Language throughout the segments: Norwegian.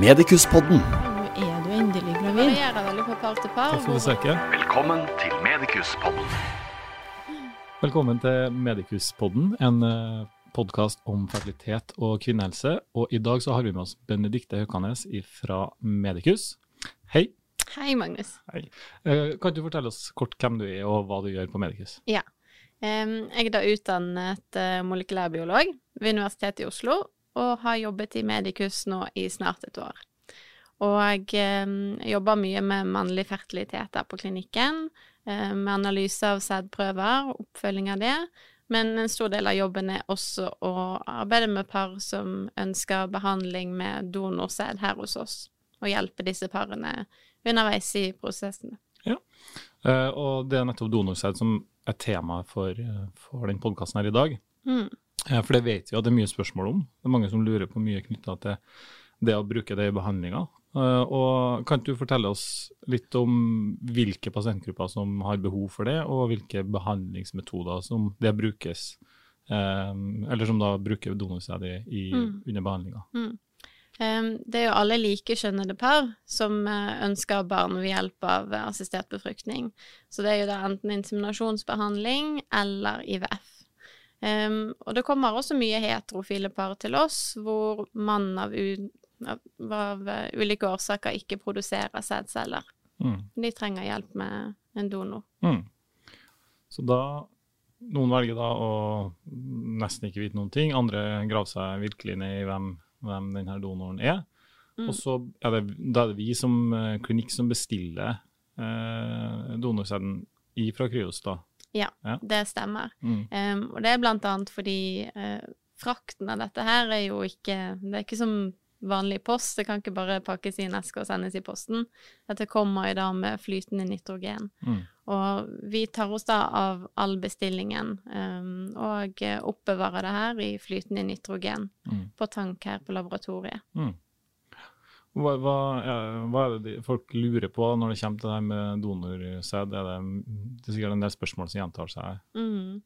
Medikuspodden. Nå er du endelig gravid. Takk for besøket. Velkommen til Medikuspodden. Velkommen til Medikuspodden, en podkast om fertilitet og kvinnehelse. Og i dag så har vi med oss Benedikte Høkanes fra Medikus. Hei. Hei, Magnus. Hei. Eh, Kan du fortelle oss kort hvem du er og hva du gjør på Medikus? Ja. Jeg er da utdannet eh, molekylærbiolog ved Universitetet i Oslo, og har jobbet i Medikus nå i snart et år. Og jeg jobber mye med mannlig fertilitet der på klinikken, eh, med analyse av sædprøver, og oppfølging av det. Men en stor del av jobben er også å arbeide med par som ønsker behandling med donorsæd her hos oss, og hjelpe disse parene underveis i prosessene. Ja, Og det er nettopp donorsæd som er tema for, eh, for den podkasten her i dag. Mm. Eh, For det vet vi at det er mye spørsmål om. Det er mange som lurer på mye knytta til det å bruke det i behandlinga. Eh, Og kan du fortelle oss litt om hvilke pasientgrupper som har behov for det, og hvilke behandlingsmetoder som det brukes, eh, eller som da bruker donorsæd Mm. under behandlinga? Mm. det er jo alle likekjønnede par som eh, ønsker barn ved hjelp av eh, assistert befruktning. Så det er jo da enten inseminasjonsbehandling eller IVF. Um, og det kommer også mye heterofile par til oss, hvor mann av, av, av eh, ulike årsaker ikke produserer sædceller. Mm. De trenger hjelp med en donor. Mm. Så da Noen velger da å nesten ikke vite noen ting, andre graver seg virkelig ned i hvem, hvem denne donoren er. Mm. Og så er det, da er det vi som eh, klinikk som bestiller eh, donorsæden fra Kryos, da. Ja, Ja. det stemmer. Mm. Um, og det er blant annet fordi uh, frakten av dette her er jo ikke Det er ikke som vanlig post. Det kan ikke bare pakkes i en eske og sendes i posten. Dette kommer jo da med flytende nitrogen. Mm. Og vi tar oss da av all bestillingen um, og oppbevarer det her i flytende nitrogen Mm. på tank her på laboratoriet. Hva, hva, hva er det de, folk lurer på når det kommer til det her med donorsæd? Det, det er sikkert en del spørsmål som gjentar seg. Mm.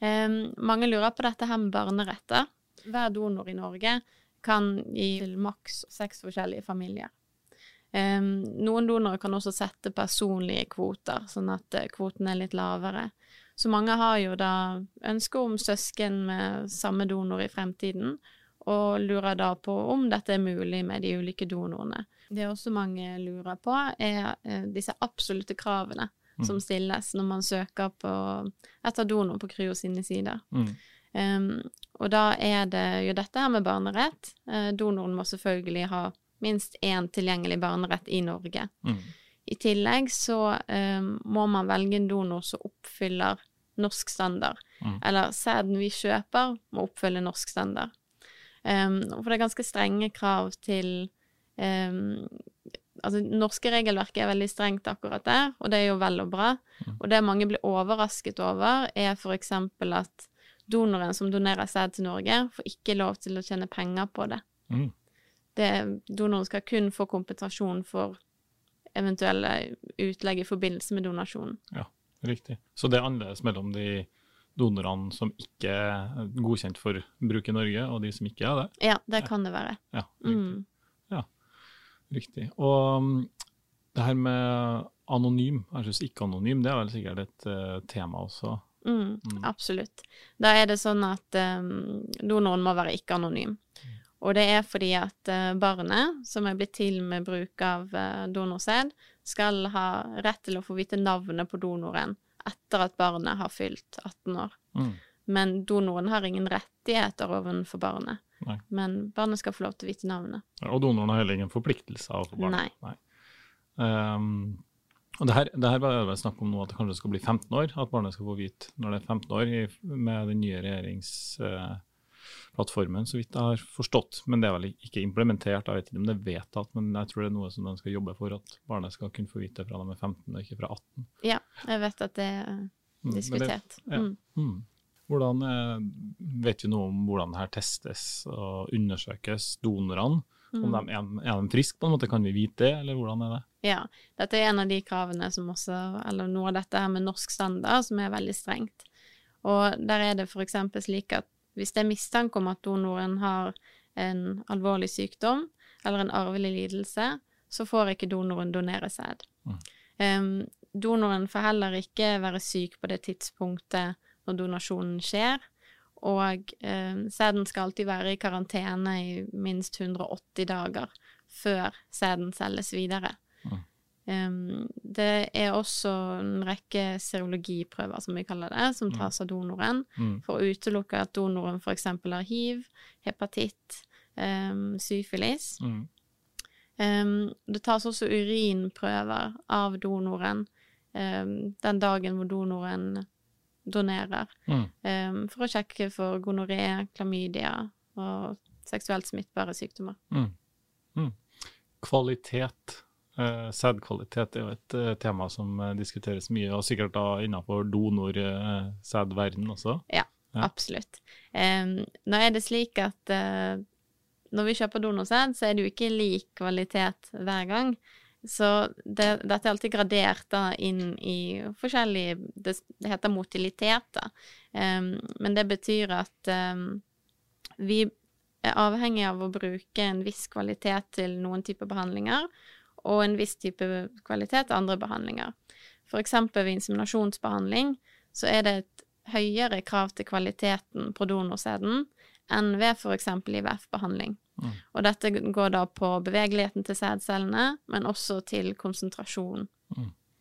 Em, mange lurer på dette her med barneretter. Hver donor i Norge kan gi til maks seks forskjellige familier. Em, noen donorer kan også sette personlige kvoter, sånn at eh, kvoten er litt lavere. Så mange har jo da ønske om søsken med samme donor i fremtiden, og lurer da på om dette er mulig med de ulike donorene. Det også mange lurer på, er eh, disse absolutte kravene som stilles når man søker på etter donor på Kryo sine sider. Mm. Um, og da er det jo dette her med barnerett. Eh, donoren må selvfølgelig ha minst én tilgjengelig barnerett i Norge. Mm. I tillegg så um, må man velge en donor som oppfyller norsk standard. Mm. Eller sæden vi kjøper, må oppfylle norsk standard. Um, for det er ganske strenge krav til um, Altså, norske regelverket er veldig strengt akkurat der, og det er jo vel og bra. Og det mange blir overrasket over, er eksempel at donoren som donerer sæd til Norge, får ikke lov til å tjene penger på det. Mm. det donoren skal kun få kompensasjon for eventuelle utlegg i forbindelse med donasjonen. Ja, riktig. Så det er annerledes mellom de donorene som ikke er godkjent for bruk i Norge, og de som ikke er det? Ja, det kan det være. Ja, riktig. Mm. riktig. Og mm, det her med anonym versus ikke-anonym, det er vel sikkert et uh, tema også. Mm, Mm. absolutt. Da er det sånn at um, donoren må være ikke-anonym. Og det er fordi at uh, barnet, som er blitt til med bruk av uh, donorsæd, skal ha rett til å få vite navnet på donoren etter at barnet har fylt 18 år. Mm. Men donoren har ingen rettigheter overfor barnet. Nei. Men barnet skal få lov til å vite navnet. Og donoren har heller ingen forpliktelse overfor barnet. Nei. Um, og det her, det her var det snakk om nå at det kanskje skal bli 15 år, at barnet skal få vite når det er 15 år, i, med den nye regjeringsplattformen, så vidt jeg har forstått. Men det er vel ikke implementert, jeg vet ikke om det er vedtatt, men jeg tror det er noe som de skal jobbe for, at barnet skal kunne få vite fra de er 15 og ikke fra 18. Ja, jeg vet at det er Mm, det- diskutert. ja. Mm. Mm. Hvordan, eh, vet vi noe om hvordan det her testes og undersøkes, donorene? Om Mm. de er, de friske, på en måte, kan vi vite det, eller hvordan er det? Ja, dette er en av de kravene som også, eller noe av dette her med norsk standard, som er veldig strengt. Og der er det eksempel slik at hvis det er mistanke om at donoren har en alvorlig sykdom, eller en arvelig lidelse, så får ikke donoren donere sæd. Mm. Um, donoren får heller ikke være syk på det tidspunktet når donasjonen skjer, og em, sæden skal alltid være i karantene i minst 180 dager før sæden selges videre. Mm. Det er også en rekke serologiprøver, som vi kaller det, som tas av donoren Mm. for å utelukke at donoren f.eks. har hiv, hepatitt, syfilis. Mm. Det tas også urinprøver av donoren den dagen hvor donoren donerer, Mm. for å sjekke for gonoré, klamydia og seksuelt smittbare sykdommer. Mm. Mm. Kvalitet. Eh, sædkvalitet er jo et eh, tema som eh, diskuteres mye, og sikkert da innenfor donorsædverden også. Ja. Absolutt. Um, nå er det slik at når vi kjøper donorsæd, så er det jo ikke lik kvalitet hver gang. Så det, dette er alltid gradert da inn i forskjellige Det, det heter motilitet, da. Um, men det betyr at um, vi er avhengig av å bruke en viss kvalitet til noen typer behandlinger, og en viss type kvalitet andre behandlinger. For eksempel ved inseminasjonsbehandling så er det et høyere krav til kvaliteten på donorsæden enn ved eksempel IVF-behandling. Mm. Og dette går da på bevegeligheten til sædcellene, men også til konsentrasjon.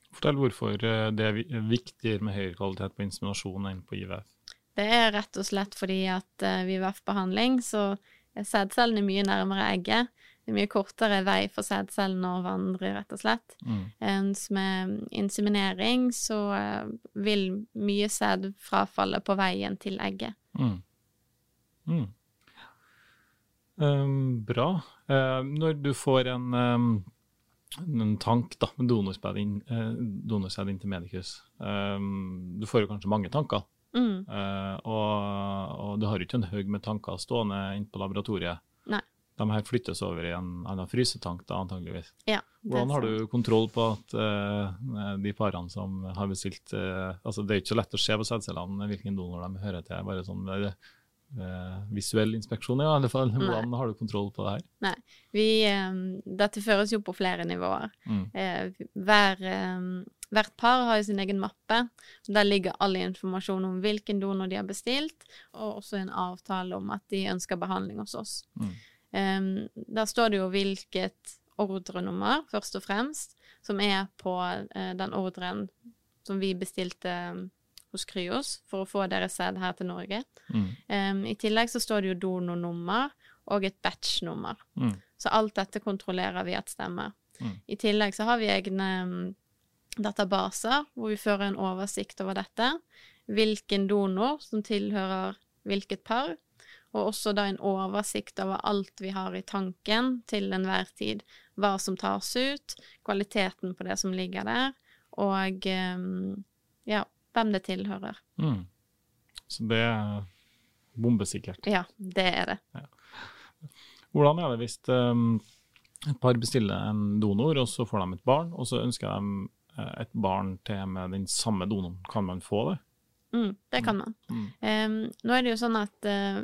Fortell hvorfor eh, det er vi- viktigere med høyere kvalitet på inseminasjon enn på IVF. Det er rett og slett fordi at eh, ved IVF-behandling så sædcellene mye nærmere egget. Det er mye kortere vei for sædcellene å vandre, rett og slett. Mm. Mens med inseminering så eh, vil mye sæd frafalle på veien til egget. Mm. Mm. Um, bra. Uh, når du får en, um en tank da, med donorsæd inn, eh, donorsæd inn til Medicus, Um, du får jo kanskje mange tanker, Mm. eh, og, og du har jo ikke en haug med tanker stående inne på laboratoriet. Nei. De her flyttes over i en annen frysetank da, antageligvis. Ja, Hvordan har sant. du kontroll på at uh, de parene som har bestilt uh, altså Det er ikke så lett å se på sædcellene hvilken donor de hører til. bare sånn eh, visuell inspeksjon, ja, i alle fall. Hvordan har du kontroll på det her? Vi, um, dette føres jo på flere nivåer. Mm. Hver, hvert par har jo sin egen mappe. Der ligger all informasjon om hvilken donor de har bestilt, og også en avtale om at de ønsker behandling hos oss. Mm. Um, der står det jo hvilket ordrenummer, først og fremst, som er på uh, den ordren som vi bestilte hos Kryos for å få deres sæd her til Norge. Mm. Um, I tillegg så står det jo donornummer og et batch-nummer. Mm. Så alt dette kontrollerer vi at stemmer. Mm. I tillegg så har vi egne databaser hvor vi fører en oversikt over dette. Hvilken donor som tilhører hvilket par. Og også da en oversikt over alt vi har i tanken til enhver tid. Hva som tas ut, kvaliteten på det som ligger der, og um, ja, hvem det tilhører. Mm. Så det er bombesikkert. Ja, det er det. Hvordan er det hvis um, et par bestiller en donor, og så får de et barn, og så ønsker de et barn til med den samme donoren? Kan man få det? Mm, det kan man. Mm. Um, nå er det jo sånn at uh,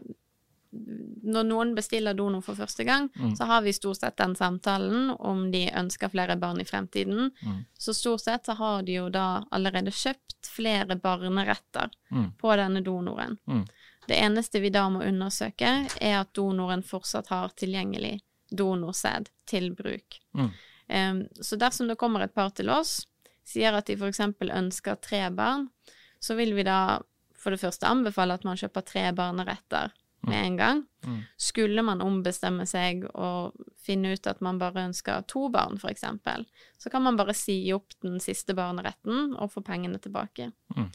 når noen bestiller donor for første gang, Mm. så har vi stort sett den samtalen om de ønsker flere barn i fremtiden. Mm. Så stort sett så har de jo da allerede kjøpt flere barneretter Mm. på denne donoren. Mm. Det eneste vi da må undersøke, er at donoren fortsatt har tilgjengelig donorsæd til bruk. Mm. Em, så dersom det kommer et par til oss, sier at de f.eks. ønsker tre barn, så vil vi da for det første anbefale at man kjøper tre barneretter med en gang. Mm. Skulle man ombestemme seg og finne ut at man bare ønsker to barn, f.eks., så kan man bare si opp den siste barneretten og få pengene tilbake. Mm.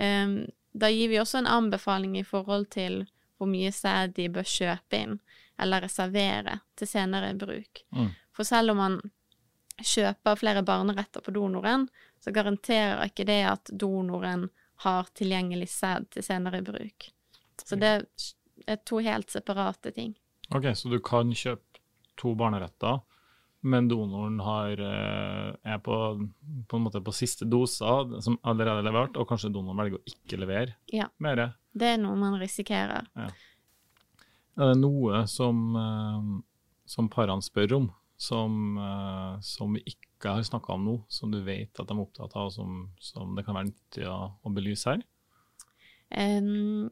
Em, da gir vi også en anbefaling i forhold til hvor mye sæd de bør kjøpe inn eller reservere til senere bruk. Mm. For selv om man kjøper flere barneretter på donoren, så garanterer ikke det at donoren har tilgjengelig sæd til senere bruk. Så det er to helt separate ting. Ok, så du kan kjøpe to barneretter, men donoren har, eh, er på, på en måte på siste doser som allerede er levert, og kanskje donoren velger å ikke levere Ja. mer. Det er noe man risikerer. Er det noe som, eh, som parene spør om, som, eh, som vi ikke har snakka om nå, som du vet at de er opptatt av, og som, som det kan være nyttig å, å belyse her? Um,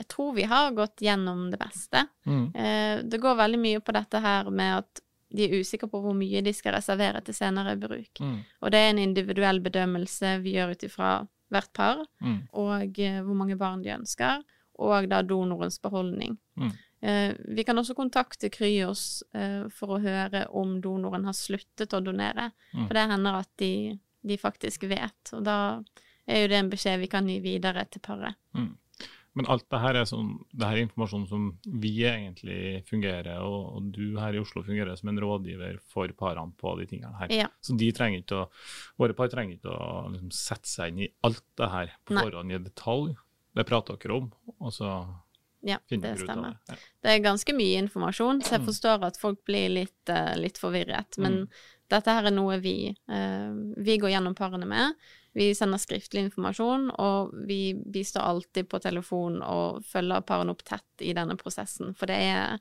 jeg tror vi har gått gjennom det meste. Mm. Uh, det går veldig mye på dette her med at de er usikre på hvor mye de skal reservere til senere bruk. Mm. Og det er en individuell bedømmelse vi gjør ut ifra hvert par, Mm. og uh, hvor mange barn de ønsker, og da donorens beholdning. Mm. Eh, vi kan også kontakte Kryos eh, for å høre om donoren har sluttet å donere, Mm. for det hender at de, de faktisk vet, og da er jo det en beskjed vi kan gi videre til paret. Mm. Men alt det her er, sånn, det her er informasjon som vi egentlig fungerer, og, og du her i Oslo fungerer som en rådgiver for parene på de tingene her. Ja. Så å, våre par trenger ikke å liksom, sette seg inn i alt det her på forhånd i detalj. Det prater dere om, og så Ja, det stemmer. det. Ja. Det er ganske mye informasjon, så jeg Mm. forstår at folk blir litt, uh, litt forvirret. Men Mm. dette her er noe vi, uh, vi går gjennom parene med. Vi sender skriftlig informasjon, og vi bistår alltid på telefon og følger parene opp tett i denne prosessen. For det er,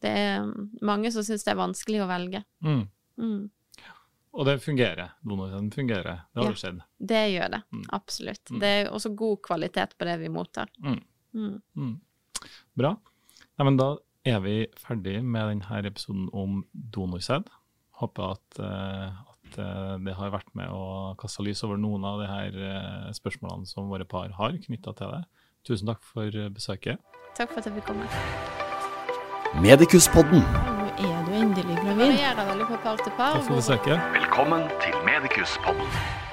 det er mange som syns det er vanskelig å velge. Mm. Mm. Og det fungerer. Donorsenden fungerer. Det har Ja. skjedd. Det gjør det, Mm. absolutt. Mm. Det er også god kvalitet på det vi mottar. Mm. Bra. Nei, men da er vi ferdig med denne episoden om donorsæd. Håper at, eh, at eh, det har vært med å kaste lys over noen av de her eh, spørsmålene som våre par har knytta til det. Tusen takk for besøket. Takk for at jeg fikk komme. Medikuspodden. Nå er du endelig Det gravid. varierer veldig fra par til par. Takk for besøket. Velkommen til Medikuspodden.